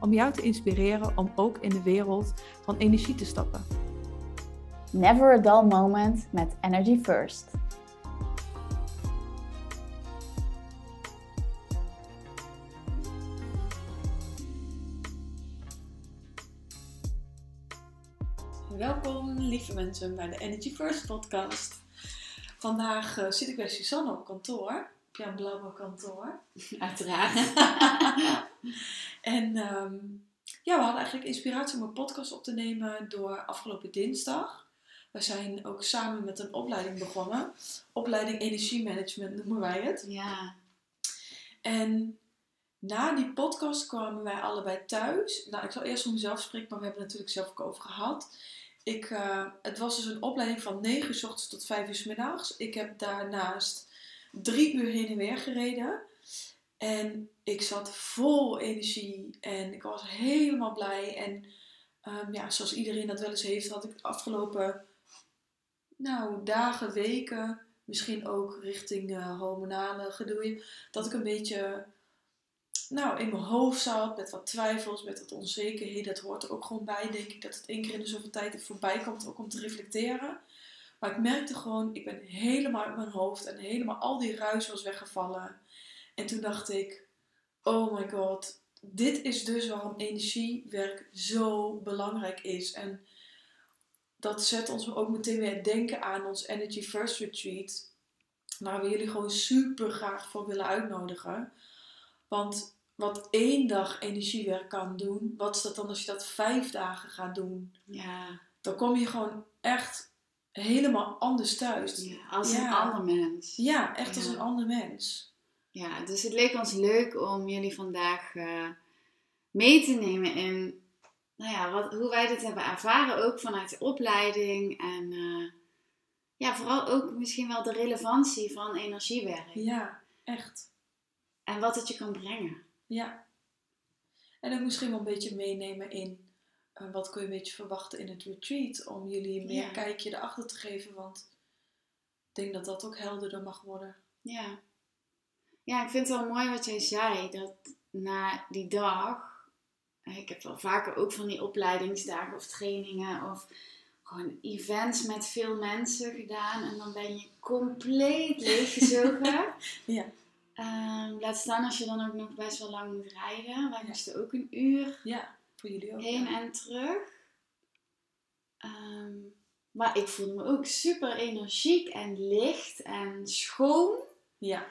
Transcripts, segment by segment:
om jou te inspireren om ook in de wereld van energie te stappen. Never a dull moment met Energy First. Welkom lieve mensen bij de Energy First podcast. Vandaag uh, zit ik bij Suzanne op kantoor, op jouw blauwe kantoor. Uiteraard. en um, ja, we hadden eigenlijk inspiratie om een podcast op te nemen door afgelopen dinsdag. We zijn ook samen met een opleiding begonnen. Opleiding Energiemanagement noemen wij het. Ja. En na die podcast kwamen wij allebei thuis. Nou, ik zal eerst voor mezelf spreken, maar we hebben het natuurlijk zelf ook over gehad. Ik, uh, het was dus een opleiding van 9 uur s ochtends tot 5 uur s middags. Ik heb daarnaast drie uur heen en weer gereden. En ik zat vol energie en ik was helemaal blij. En um, ja, zoals iedereen dat wel eens heeft, had ik de afgelopen nou, dagen, weken, misschien ook richting uh, hormonale gedoe, dat ik een beetje nou, in mijn hoofd zat met wat twijfels, met wat onzekerheden. Dat hoort er ook gewoon bij, denk ik, dat het één keer in de zoveel tijd er voorbij komt, om te reflecteren. Maar ik merkte gewoon, ik ben helemaal uit mijn hoofd en helemaal al die ruis was weggevallen. En toen dacht ik, oh my god, dit is dus waarom energiewerk zo belangrijk is. En dat zet ons ook meteen weer denken aan ons Energy First Retreat. Waar we jullie gewoon super graag voor willen uitnodigen. Want wat één dag energiewerk kan doen, wat is dat dan als je dat vijf dagen gaat doen? Ja. Dan kom je gewoon echt helemaal anders thuis. Ja, als een ander mens. Ja, echt als een ander mens. Ja, dus het leek ons leuk om jullie vandaag uh, mee te nemen in nou ja, wat, hoe wij dit hebben ervaren, ook vanuit de opleiding. En uh, ja, vooral ook misschien wel de relevantie van energiewerk. Ja, echt. En wat het je kan brengen. Ja. En ook misschien wel een beetje meenemen in uh, wat kun je een beetje verwachten in het retreat. Om jullie meer ja. kijkje erachter te geven. Want ik denk dat dat ook helderder mag worden. Ja. Ja, ik vind het wel mooi wat jij zei. Dat na die dag. Ik heb wel vaker ook van die opleidingsdagen of trainingen of gewoon events met veel mensen gedaan. En dan ben je compleet leeggezogen. ja. Um, laat staan als je dan ook nog best wel lang moet rijden. Wij moesten ook een uur ja, voor jullie ook, heen en terug. Um, maar ik voelde me ook super energiek en licht en schoon. Ja.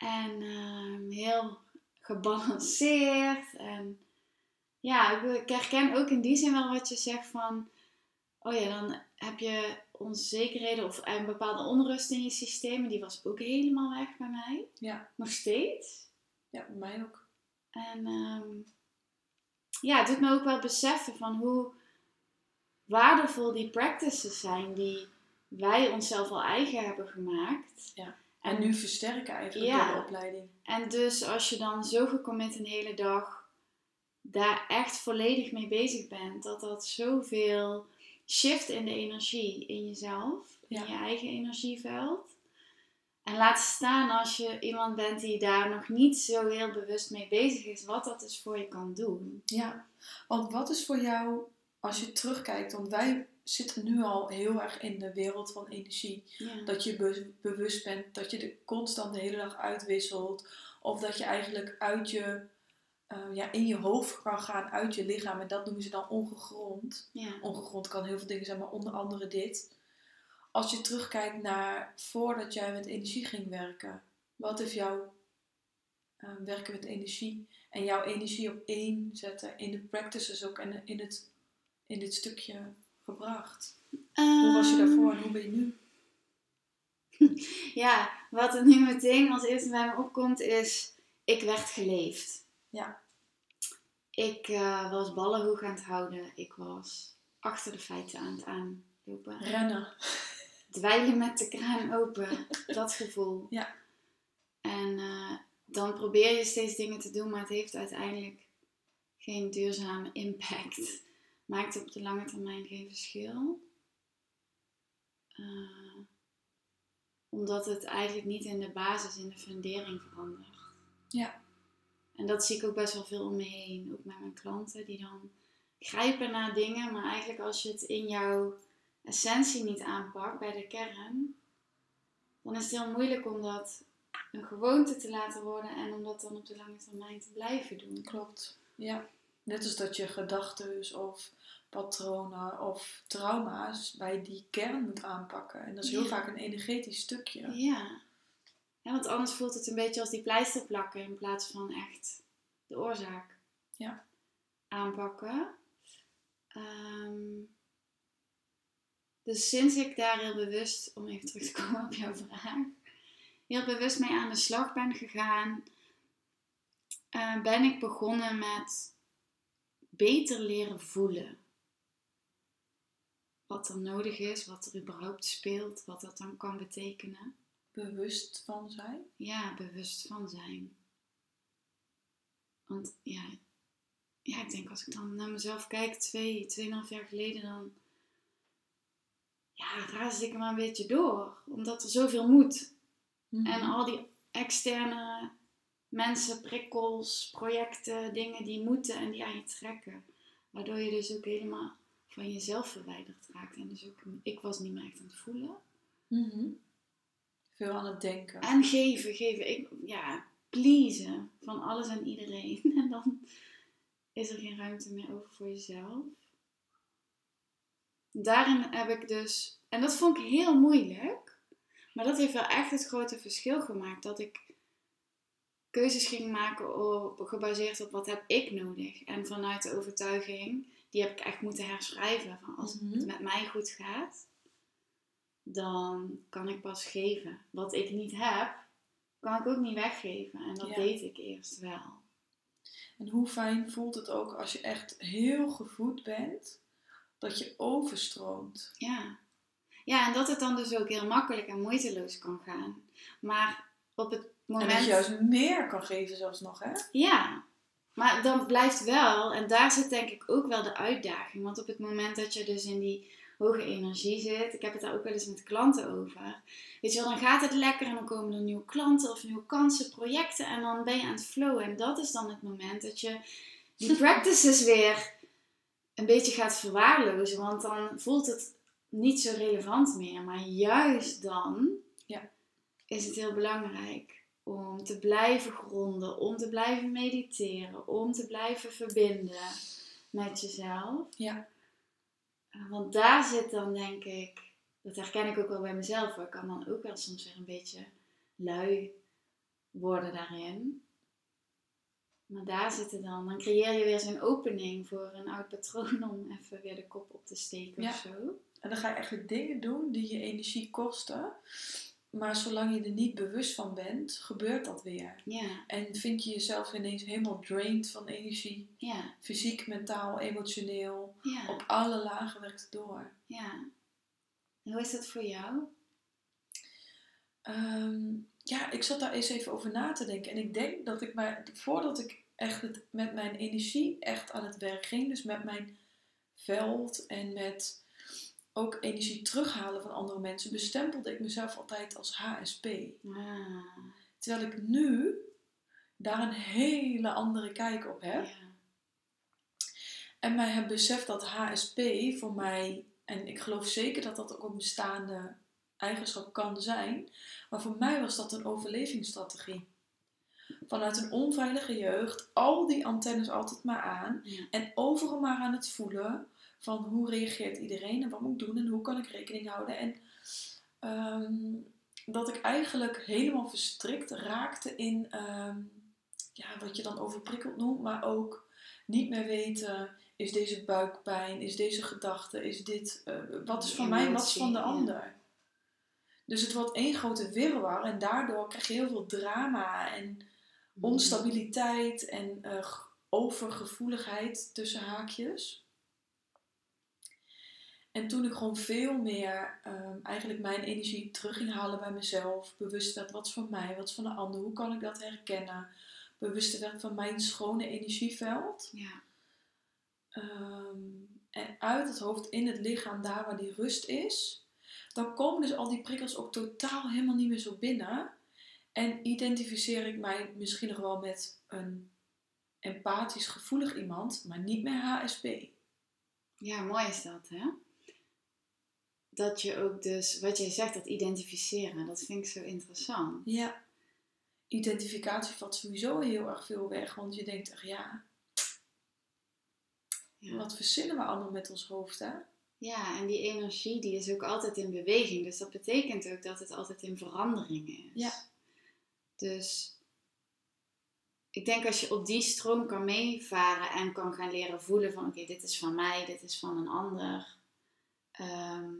En um, heel gebalanceerd. En ja, ik herken ook in die zin wel wat je zegt van... Oh ja, dan heb je onzekerheden of een bepaalde onrust in je systeem. En die was ook helemaal weg bij mij. Ja. Nog steeds. Ja, bij mij ook. En um, ja, het doet me ook wel beseffen van hoe waardevol die practices zijn die wij onszelf al eigen hebben gemaakt. Ja. En, nu versterken eigenlijk ja. door de opleiding. En dus als je dan zo gecommit een hele dag daar echt volledig mee bezig bent, dat dat zoveel shift in de energie in jezelf, in je eigen energieveld. En laat staan als je iemand bent die daar nog niet zo heel bewust mee bezig is, wat dat dus voor je kan doen. Ja, want wat is voor jou, als je terugkijkt, want wij zitten nu al heel erg in de wereld van energie. Ja. Dat je be bewust bent, dat je de constant de hele dag uitwisselt. Of dat je eigenlijk uit je uh, ja, in je hoofd kan gaan uit je lichaam. En dat noemen ze dan ongegrond. Ja. Ongegrond kan heel veel dingen zijn, maar onder andere dit. Als je terugkijkt naar voordat jij met energie ging werken. Wat heeft jou uh, werken met energie en jouw energie op één zetten in de practices ook en in, het, in dit stukje gebracht? Um, hoe was je daarvoor en hoe ben je nu? Ja, wat er nu meteen als eerste bij me opkomt is, ik werd geleefd. Ja. Ik uh, was ballen hoog aan het houden. Ik was achter de feiten aan het aanlopen. Rennen. Dweilen met de kraan open. dat gevoel. Ja. En uh, dan probeer je steeds dingen te doen, maar het heeft uiteindelijk geen duurzame impact. Maakt op de lange termijn geen verschil. Uh, omdat het eigenlijk niet in de basis, in de fundering verandert. Ja. En dat zie ik ook best wel veel om me heen. Ook met mijn klanten die dan grijpen naar dingen, maar eigenlijk als je het in jouw essentie niet aanpakt, bij de kern, dan is het heel moeilijk om dat een gewoonte te laten worden en om dat dan op de lange termijn te blijven doen. Klopt. Ja. Net als dat je gedachten of patronen of trauma's bij die kern moet aanpakken. En dat is heel vaak een energetisch stukje. Ja. ja. Want anders voelt het een beetje als die pleister plakken in plaats van echt de oorzaak ja. aanpakken. Um, dus sinds ik daar heel bewust, om even terug te komen op jouw vraag, heel bewust mee aan de slag ben gegaan, uh, ben ik begonnen met beter leren voelen. Wat er nodig is, wat er überhaupt speelt, wat dat dan kan betekenen. Bewust van zijn? Ja, bewust van zijn. Want ja, ja, ik denk als ik dan naar mezelf kijk, twee, tweeënhalf jaar geleden, dan ja, raas ik maar een beetje door. Omdat er zoveel moet. En Mhm. al die externe mensen, prikkels, projecten, dingen die moeten en die aan je trekken. Waardoor je dus ook helemaal van jezelf verwijderd raakt. En dus ook, ik was niet meer echt aan het voelen. Mhm. Veel aan het denken. En geven, geven. Ik, ja, pleasen van alles en iedereen. En dan is er geen ruimte meer over voor jezelf. Daarin heb ik dus, en dat vond ik heel moeilijk, maar dat heeft wel echt het grote verschil gemaakt. Dat ik keuzes ging maken op, gebaseerd op wat heb ik nodig. En vanuit de overtuiging, die heb ik echt moeten herschrijven. Van als Mhm. het met mij goed gaat, dan kan ik pas geven. Wat ik niet heb, kan ik ook niet weggeven. En dat Ja. deed ik eerst wel. En hoe fijn voelt het ook als je echt heel gevoed bent, dat je overstroomt. Ja. Ja, en dat het dan dus ook heel makkelijk en moeiteloos kan gaan. Maar op het En dat je juist meer kan geven zelfs nog, hè? Ja, maar dan blijft wel, en daar zit denk ik ook wel de uitdaging. Want op het moment dat je dus in die hoge energie zit, ik heb het daar ook wel eens met klanten over. Weet je wel, dan gaat het lekker en dan komen er nieuwe klanten of nieuwe kansen, projecten en dan ben je aan het flowen. En dat is dan het moment dat je die practices weer een beetje gaat verwaarlozen, want dan voelt het niet zo relevant meer. Maar juist dan Ja. is het heel belangrijk om te blijven gronden, om te blijven mediteren, om te blijven verbinden met jezelf. Ja. Uh, Want daar zit dan denk ik, dat herken ik ook wel bij mezelf, hoor. ik kan dan ook wel soms weer een beetje lui worden daarin. Maar daar zitten dan, dan creëer je weer zo'n opening voor een oud patroon om even weer de kop op te steken Ja. of zo. En dan ga je eigenlijk dingen doen die je energie kosten. Maar zolang je er niet bewust van bent, gebeurt dat weer. Ja, En vind je jezelf ineens helemaal drained van energie. ja, Fysiek, mentaal, emotioneel. ja, Op alle lagen werkt het door. ja. En hoe is dat voor jou? Ehm, ja, ik zat daar eens even over na te denken. En ik denk dat ik maar, voordat ik echt het, met mijn energie echt aan het werk ging, dus met mijn veld en met ook energie terughalen van andere mensen, bestempelde ik mezelf altijd als HSP. Ah, Terwijl ik nu daar een hele andere kijk op heb. ja. En mij heb beseft dat HSP voor mij, en ik geloof zeker dat dat ook een bestaande eigenschap kan zijn, maar voor mij was dat een overlevingsstrategie. Vanuit een onveilige jeugd, al die antennes altijd maar aan Ja. en overal maar aan het voelen van hoe reageert iedereen en wat moet ik doen en hoe kan ik rekening houden. En ehm, dat ik eigenlijk helemaal verstrikt raakte in ehm, ja, wat je dan overprikkeld noemt, maar ook niet meer weten, is deze buikpijn, is deze gedachte, is dit, eh, wat is van mij en wat is van de ja. ander. Dus het wordt één grote wirwar en daardoor krijg je heel veel drama en Mm. onstabiliteit en eh, overgevoeligheid tussen haakjes. En toen ik gewoon veel meer ehm, eigenlijk mijn energie terug ging halen bij mezelf, bewust werd wat van mij, wat van de ander, hoe kan ik dat herkennen, bewust werd van mijn schone energieveld. Ja. Ehm, en uit het hoofd in het lichaam, daar waar die rust is, dan komen dus al die prikkels ook totaal helemaal niet meer zo binnen. En identificeer ik mij misschien nog wel met een empathisch gevoelig iemand, maar niet meer HSP. Ja, mooi is dat, hè? Dat je ook dus, wat jij zegt, dat identificeren, dat vind ik zo interessant. Ja. Identificatie valt sowieso heel erg veel weg, want je denkt echt, ja, Ja. wat verzinnen we allemaal met ons hoofd, hè? ja, en die energie die is ook altijd in beweging. Dus dat betekent ook dat het altijd in verandering is. Ja. Dus ik denk als je op die stroom kan meevaren en kan gaan leren voelen van oké, dit is van mij, dit is van een ander. ehm,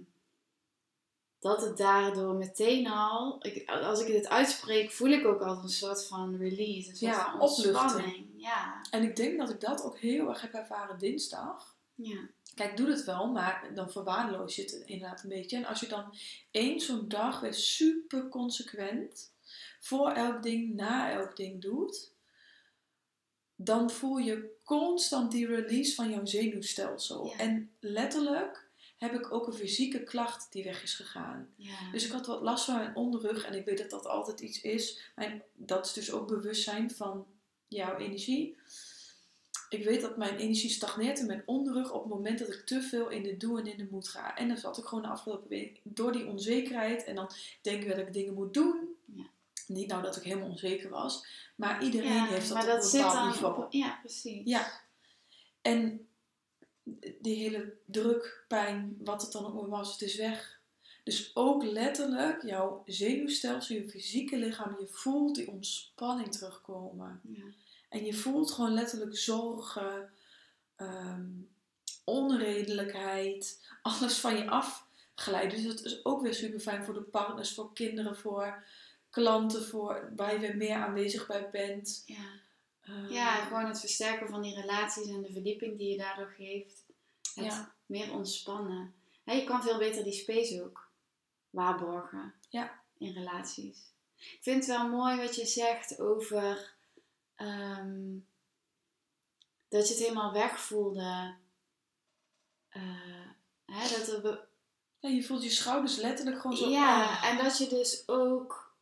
dat het daardoor meteen al, ik, als ik dit uitspreek, voel ik ook al een soort van release, een soort Ja, van opluchting. ontspanning. Ja, En ik denk dat ik dat ook heel erg heb ervaren dinsdag. ja, Kijk, doe het wel, maar dan verwaarloos je het inderdaad een beetje. En als je dan één zo'n dag weer super consequent voor elk ding, na elk ding doet, dan voel je constant die release van jouw zenuwstelsel. Ja. En letterlijk heb ik ook een fysieke klacht die weg is gegaan. ja. Dus ik had wat last van mijn onderrug en ik weet dat dat altijd iets is. En dat is dus ook bewustzijn van jouw energie. Ik weet dat mijn energie stagneert in mijn onderrug op het moment dat ik te veel in de doe en in de moed ga. En dan zat ik gewoon de afgelopen week door die onzekerheid. En dan denk ik dat ik dingen moet doen. Ja. Niet nou dat ik helemaal onzeker was. Maar iedereen Ja, heeft dat maar op dat een bepaald niveau. op, ja, precies. Ja. En die hele druk, pijn, wat het dan ook maar was, het is weg. Dus ook letterlijk jouw zenuwstelsel, je fysieke lichaam, je voelt die ontspanning terugkomen. Ja. En je voelt gewoon letterlijk zorgen, ehm, onredelijkheid, alles van je afglijden. Dus dat is ook weer super fijn voor de partners, voor kinderen, voor klanten, voor, waar je weer meer aanwezig bij bent. Ja. Ja, gewoon het versterken van die relaties en de verdieping die je daardoor geeft. Het Ja. meer ontspannen. Hè, je kan veel beter die space ook waarborgen Ja. in relaties. Ik vind het wel mooi wat je zegt over ehm, dat je het helemaal wegvoelde. Eh, hè, dat er be- Ja, je voelt je schouders letterlijk gewoon zo. ja, ah. en dat je dus ook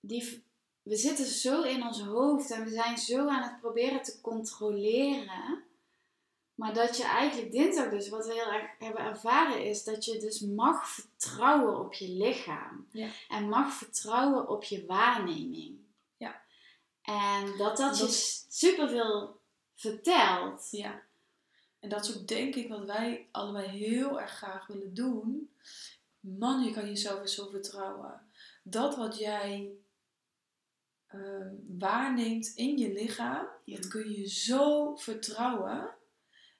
die. We zitten zo in ons hoofd en we zijn zo aan het proberen te controleren. Maar dat je eigenlijk dinsdag dus, wat we heel erg hebben ervaren, is dat je dus mag vertrouwen op je lichaam. Ja. En mag vertrouwen op je waarneming. Ja. En dat dat, Dat- je superveel vertelt. Ja. En dat is ook denk ik wat wij allebei heel erg graag willen doen. Man, je kan jezelf weer zo vertrouwen. Dat wat jij ehm, waarneemt in je lichaam, Ja. dat kun je zo vertrouwen.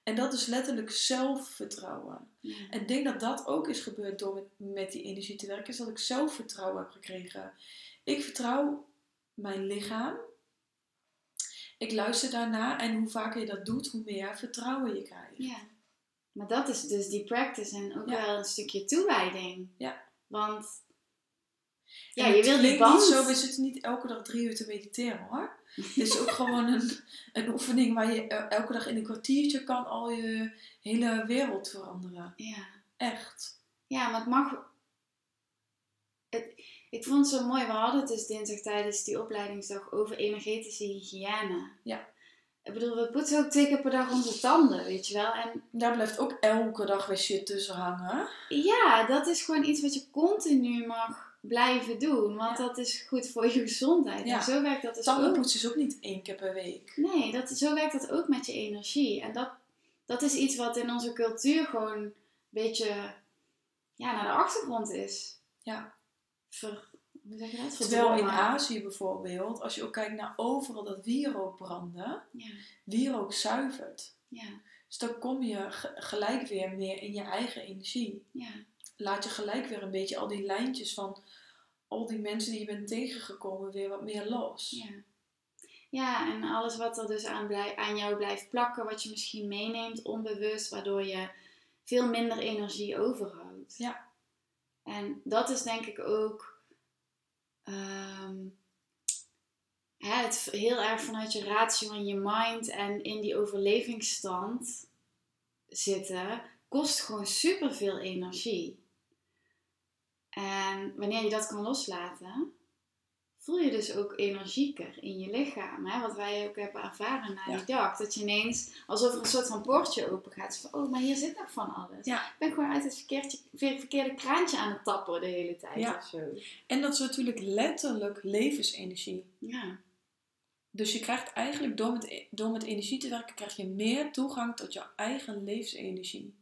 En dat is letterlijk zelfvertrouwen. Ja. En ik denk dat dat ook is gebeurd door met, met die energie te werken, is dat ik zelfvertrouwen heb gekregen. Ik vertrouw mijn lichaam. Ik luister daarna en hoe vaker je dat doet, hoe meer vertrouwen je krijgt. Ja. Maar dat is dus die practice en ook Ja. wel een stukje toewijding. Ja. Want ja, je het wil die klinkt band. niet zo, we zitten niet elke dag drie uur te mediteren hoor. Het is ook gewoon een, een oefening waar je el- elke dag in een kwartiertje kan al je hele wereld veranderen. Ja. Echt. ja, maar het mag. Het, ik vond het zo mooi. We hadden het dus dinsdag tijdens die opleidingsdag over energetische hygiëne. Ja. Ik bedoel, we poetsen ook twee keer per dag onze tanden, weet je wel. En Daar blijft ook elke dag weer shit tussen hangen. ja, dat is gewoon iets wat je continu mag blijven doen. Want Ja. dat is goed voor je gezondheid. Ja. En zo werkt dat dus ook. Tandenpoetsen is ook niet één keer per week. Nee, dat, zo werkt dat ook met je energie. En dat, dat is iets wat in onze cultuur gewoon een beetje ja, naar de achtergrond is. Ja. Ver, hoe zeg je dat? Terwijl in. Azië bijvoorbeeld, als je ook kijkt naar overal dat wierook branden, Ja, wierook zuivert. ja, Dus dan kom je ge- gelijk weer meer in je eigen energie. ja. Laat je gelijk weer een beetje al die lijntjes van al die mensen die je bent tegengekomen weer wat meer los. ja. Ja, en alles wat er dus aan, blij- aan jou blijft plakken, wat je misschien meeneemt onbewust, waardoor je veel minder energie overhoudt. Ja. En dat is denk ik ook hè, het heel erg vanuit je ratio en je mind en in die overlevingsstand zitten, kost gewoon superveel energie. En wanneer je dat kan loslaten, voel je dus ook energieker in je lichaam. Hè? Wat wij ook hebben ervaren na Ja. die dag. Dat je ineens, alsof er een soort van poortje open gaat. Van, oh, maar hier zit nog van alles. Ja. Ik ben gewoon uit het verkeerde, verkeerde kraantje aan het tappen de hele tijd Ja. of zo. En dat is natuurlijk letterlijk levensenergie. Ja. Dus je krijgt eigenlijk door met, door met energie te werken, krijg je meer toegang tot jouw eigen levensenergie.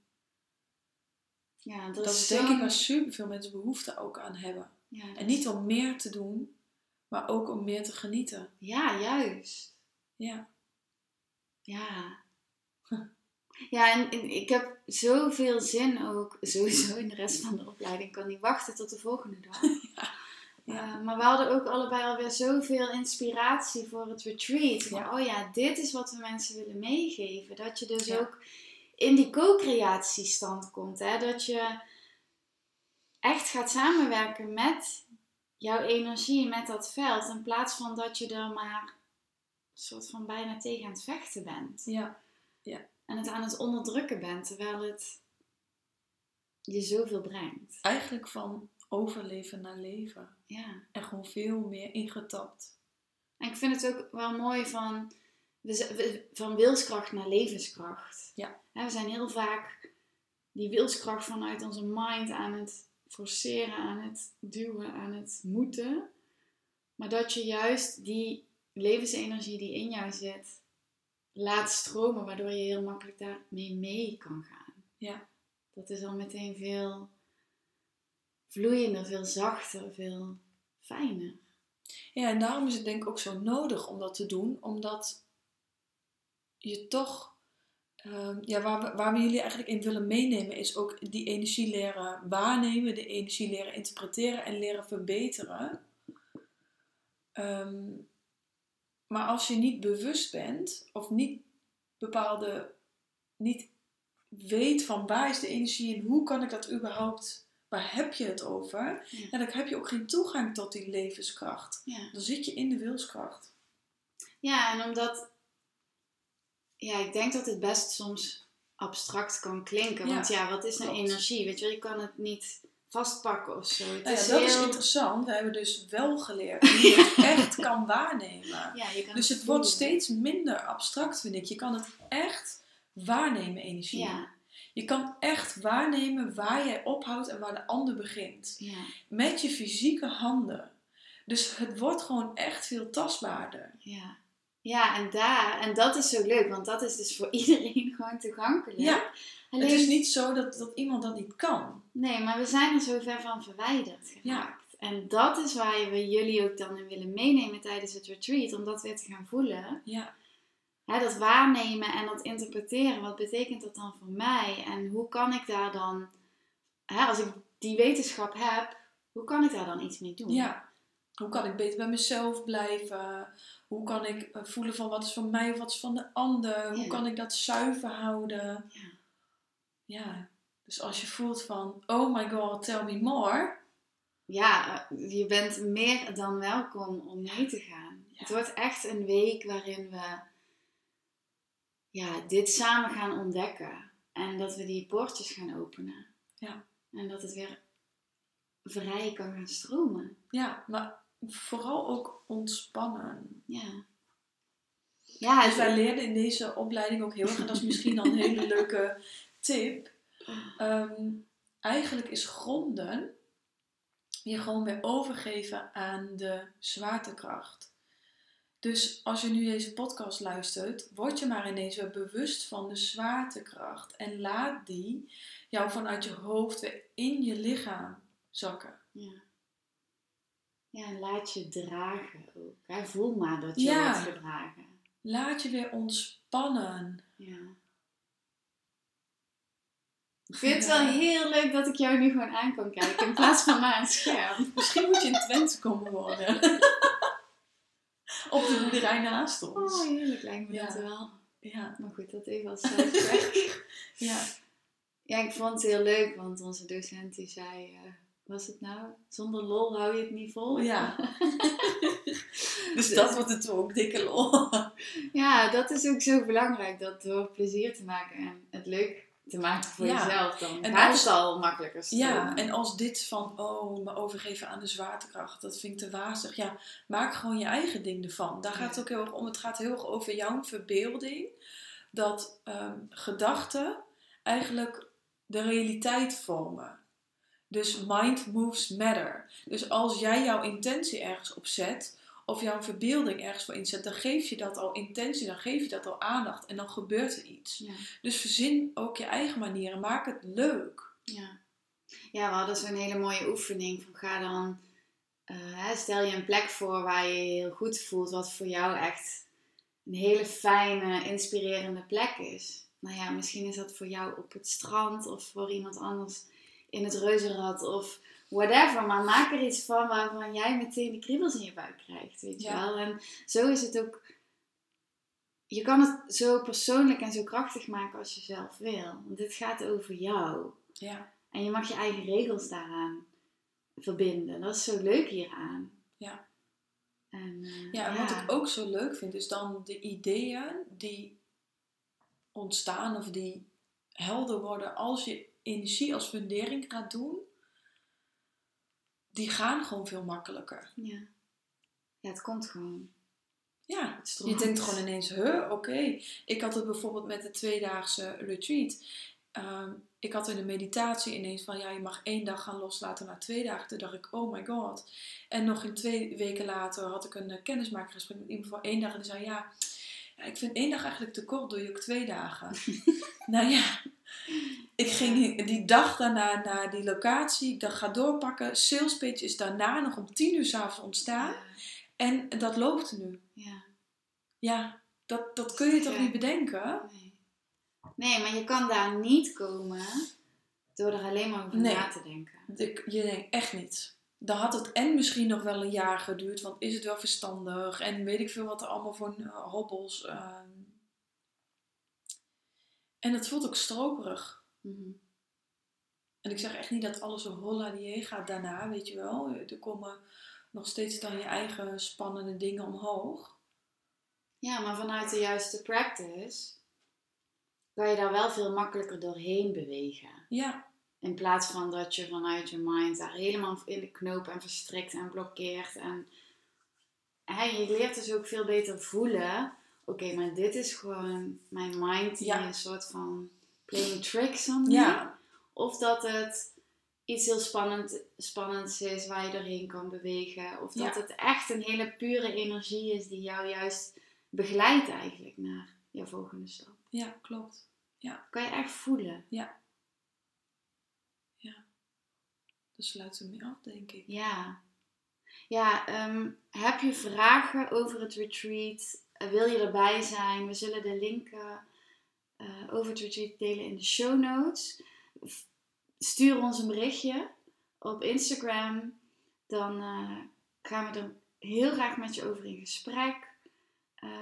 Ja, dat, Dat, is denk ik waar superveel mensen behoefte ook aan hebben. Ja, En niet om meer te doen, maar ook om meer te genieten. Ja, juist. Ja. Ja. Ja, en, en ik heb zoveel zin ook, sowieso in de rest van de opleiding. Ik kan niet wachten tot de volgende dag. Ja. Eh, maar we hadden ook allebei alweer zoveel inspiratie voor het retreat. Ja. Oh ja, dit is wat we mensen willen meegeven. Dat je dus ook in die co-creatiestand komt. Hè? Dat je echt gaat samenwerken met jouw energie, met dat veld. In plaats van dat je er maar een soort van bijna tegen aan het vechten bent. Ja. En het aan het onderdrukken bent, terwijl het je zoveel brengt. Eigenlijk van overleven naar leven. Ja. En gewoon veel meer ingetapt. En ik vind het ook wel mooi van, we z- we- van wilskracht naar levenskracht. Ja. We zijn heel vaak die wilskracht vanuit onze mind aan het forceren, aan het duwen, aan het moeten. Maar dat je juist die levensenergie die in jou zit, laat stromen, waardoor je heel makkelijk daarmee mee kan gaan. Ja. Dat is al meteen veel vloeiender, veel zachter, veel fijner. Ja, en daarom is het denk ik ook zo nodig om dat te doen. Omdat je toch... ehm, ja, waar we, waar we jullie eigenlijk in willen meenemen is ook die energie leren waarnemen, de energie leren interpreteren en leren verbeteren. Ehm, maar als je niet bewust bent of niet bepaalde, niet weet van waar is de energie en hoe kan ik dat überhaupt, waar heb je het over? Ja. En dan heb je ook geen toegang tot die levenskracht. Ja. Dan zit je in de wilskracht. Ja, en omdat, ja, ik denk dat het best soms abstract kan klinken. Ja, want ja, wat is nou klopt. energie? Weet je je kan het niet vastpakken of zo. Het Nou ja, is dat is heel- interessant. We hebben dus wel geleerd hoe je het echt kan waarnemen. Ja, je kan Dus het wordt steeds minder abstract, vind ik. Je kan het echt waarnemen, energie. Ja, Je kan echt waarnemen waar jij ophoudt en waar de ander begint. ja, Met je fysieke handen. Dus het wordt gewoon echt veel tastbaarder. ja. Ja, en daar, en dat is zo leuk, want dat is dus voor iedereen gewoon toegankelijk. Ja, Alleen, Het is niet zo dat, dat iemand dat niet kan. Nee, maar we zijn er zo ver van verwijderd geraakt. En dat is waar we jullie ook dan in willen meenemen tijdens het retreat, om dat weer te gaan voelen. Ja, dat waarnemen en dat interpreteren, wat betekent dat dan voor mij? En hoe kan ik daar dan, hè, als ik die wetenschap heb, hoe kan ik daar dan iets mee doen? ja. Hoe kan ik beter bij mezelf blijven? Hoe kan ik eh, voelen van wat is van mij of wat is van de ander? Hoe Ja. kan ik dat zuiver houden? Ja. Ja, dus als je voelt van, oh my god, tell me more. Ja, eh, je bent meer dan welkom om mee te gaan. Ja. Het wordt echt een week waarin we ja, dit samen gaan ontdekken. En dat we die poortjes gaan openen. Ja. En dat het weer vrij kan gaan stromen. Ja, maar vooral ook ontspannen. Ja. Ja, Dus wij leerden in deze opleiding ook heel erg, en dat is misschien dan een hele leuke tip. Ehm, eigenlijk is gronden je gewoon weer overgeven aan de zwaartekracht. Dus als je nu deze podcast luistert, word je maar ineens weer bewust van de zwaartekracht. En laat die jou vanuit je hoofd weer in je lichaam zakken. Ja. Ja, en laat je dragen ook. Hè? Voel maar dat je Ja. wordt gedragen. Laat je weer ontspannen. Ja. Ik vind het wel heel leuk dat ik jou nu gewoon aan kan kijken in plaats van naar een scherm. Misschien moet je in Twente komen wonen. Op de boerderij naast ons. Oh, heerlijk lijkt me Ja. dat wel. Ja. Maar goed, dat even als zijsprek. Ja. Ja, ik vond het heel leuk, want onze docent die zei... eh, was het nou? Zonder lol hou je het niet vol. ja. dus dat wordt het ook dikke lol. Ja, dat is ook zo belangrijk. Dat door plezier te maken en het leuk te maken voor Ja. jezelf, dan En gaat als- het al makkelijker stromen. Ja, en als dit van, oh, me overgeven aan de zwaartekracht, dat vind ik te wazig. Ja, maak gewoon je eigen ding ervan. Daar gaat het ook heel erg om. Het gaat heel erg over jouw verbeelding. Dat ehm, gedachten eigenlijk de realiteit vormen. Dus mind moves matter. Dus als jij jouw intentie ergens op zet, of jouw verbeelding ergens voor inzet, dan geef je dat al intentie, dan geef je dat al aandacht en dan gebeurt er iets. Ja. Dus verzin ook je eigen manieren, maak het leuk. Ja. ja, we hadden zo'n hele mooie oefening van ga dan, eh, stel je een plek voor waar je je heel goed voelt, wat voor jou echt een hele fijne, inspirerende plek is. Nou ja, misschien is dat voor jou op het strand of voor iemand anders in het reuzenrad of whatever. Maar maak er iets van waarvan jij meteen de kriebels in je buik krijgt, weet je Ja. wel. En zo is het ook, je kan het zo persoonlijk en zo krachtig maken als je zelf wil. Want dit gaat over jou. Ja. En je mag je eigen regels daaraan verbinden. Dat is zo leuk hieraan. Ja. En, eh, Ja, en wat ik ook zo leuk vind, is dan de ideeën die ontstaan of die helder worden als je energie als fundering gaat doen, die gaan gewoon veel makkelijker. Ja. ja, het komt gewoon. Ja, Het je denkt gewoon ineens, huh, oké. Ik had het bijvoorbeeld met de tweedaagse retreat. Ehm, ik had in de meditatie ineens van, ja, je mag één dag gaan loslaten na twee dagen. Toen dacht ik, oh my god. En nog in twee weken later had ik een uh, kennismakingsgesprek met iemand voor één dag. En die zei, ja, ja, ik vind één dag eigenlijk te kort, doe je ook twee dagen. nou ja, ik ging die dag daarna naar die locatie. Ik dacht, ga doorpakken. Sales pitch is daarna nog om tien uur s'avonds ontstaan. Ja, En dat loopt nu. ja. Ja, dat, dat kun je toch niet bedenken? Nee. nee, maar je kan daar niet komen door er alleen maar over Nee. na te denken. Ik, je denkt echt niet. Dan had het en misschien nog wel een jaar geduurd, want is het wel verstandig? En weet ik veel wat er allemaal voor eh, hobbels. ehm. En het voelt ook stroperig. Mhm. En ik zeg echt niet dat alles zo holla die gaat daarna, weet je wel. Er komen nog steeds dan je eigen spannende dingen omhoog. Ja, maar vanuit de juiste practice kan je daar wel veel makkelijker doorheen bewegen. Ja, In plaats van dat je vanuit je mind daar helemaal in de knoop en verstrikt en blokkeert. En hè, je leert dus ook veel beter voelen. Oké, maar dit is gewoon mijn mind die Ja. een soort van playing tricks on me. ja, Of dat het iets heel spannend, spannends is waar je doorheen kan bewegen. Of dat Ja. het echt een hele pure energie is die jou juist begeleidt eigenlijk naar je volgende stap. ja, klopt. Kan je echt voelen. Dat sluit er mee af, denk ik. Ja. Ja, ehm, heb je vragen over het retreat? Eh, wil je erbij zijn? We zullen de link eh, over het retreat delen in de show notes. Stuur ons een berichtje op Instagram. Dan eh, gaan we er heel graag met je over in gesprek.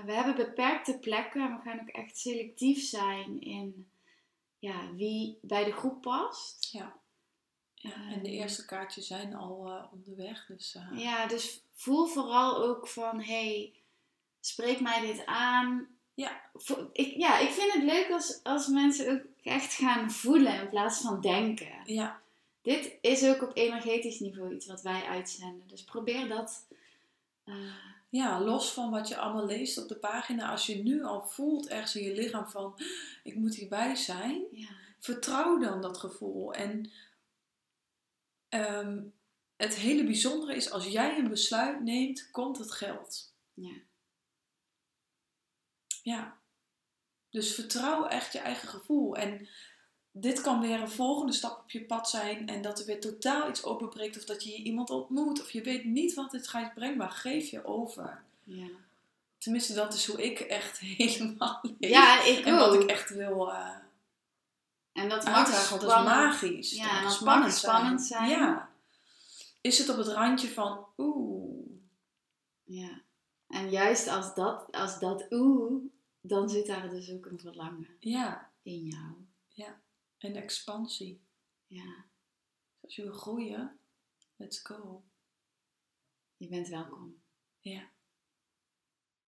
We hebben beperkte plekken en we gaan ook echt selectief zijn in ja, wie bij de groep past. Ja. Ja, en de eerste kaartjes zijn al eh, onderweg. Dus eh, Ja, dus voel vooral ook van, hey, spreek mij dit aan. Ja. Ik, ja, ik vind het leuk als, als mensen ook echt gaan voelen in plaats van denken. ja, Dit is ook op energetisch niveau iets wat wij uitzenden. Dus probeer dat. eh, ja, los van wat je allemaal leest op de pagina. Als je nu al voelt ergens in je lichaam van... Ik moet hierbij zijn. ja. Vertrouw dan dat gevoel. En ehm, het hele bijzondere is... Als jij een besluit neemt, komt het geld. Ja. Ja. Dus vertrouw echt je eigen gevoel. En dit kan weer een volgende stap op je pad zijn. En dat er weer totaal iets openbreekt. Of dat je iemand ontmoet. Of je weet niet wat dit gaat brengen. Maar geef je over. Ja. Tenminste, dat is hoe ik echt helemaal leef. ja, ik en wat ook. ik echt wil eh en dat mag dat is spannend- magisch. Ja, Dat en mag spannend zijn. Ja. Is het op het randje van... Oeh. Ja. En juist als dat, als dat oeh, dan zit daar dus ook een verlangen Ja, in jou. en expansie. Ja, Als je wil groeien, let's go. je bent welkom. Ja.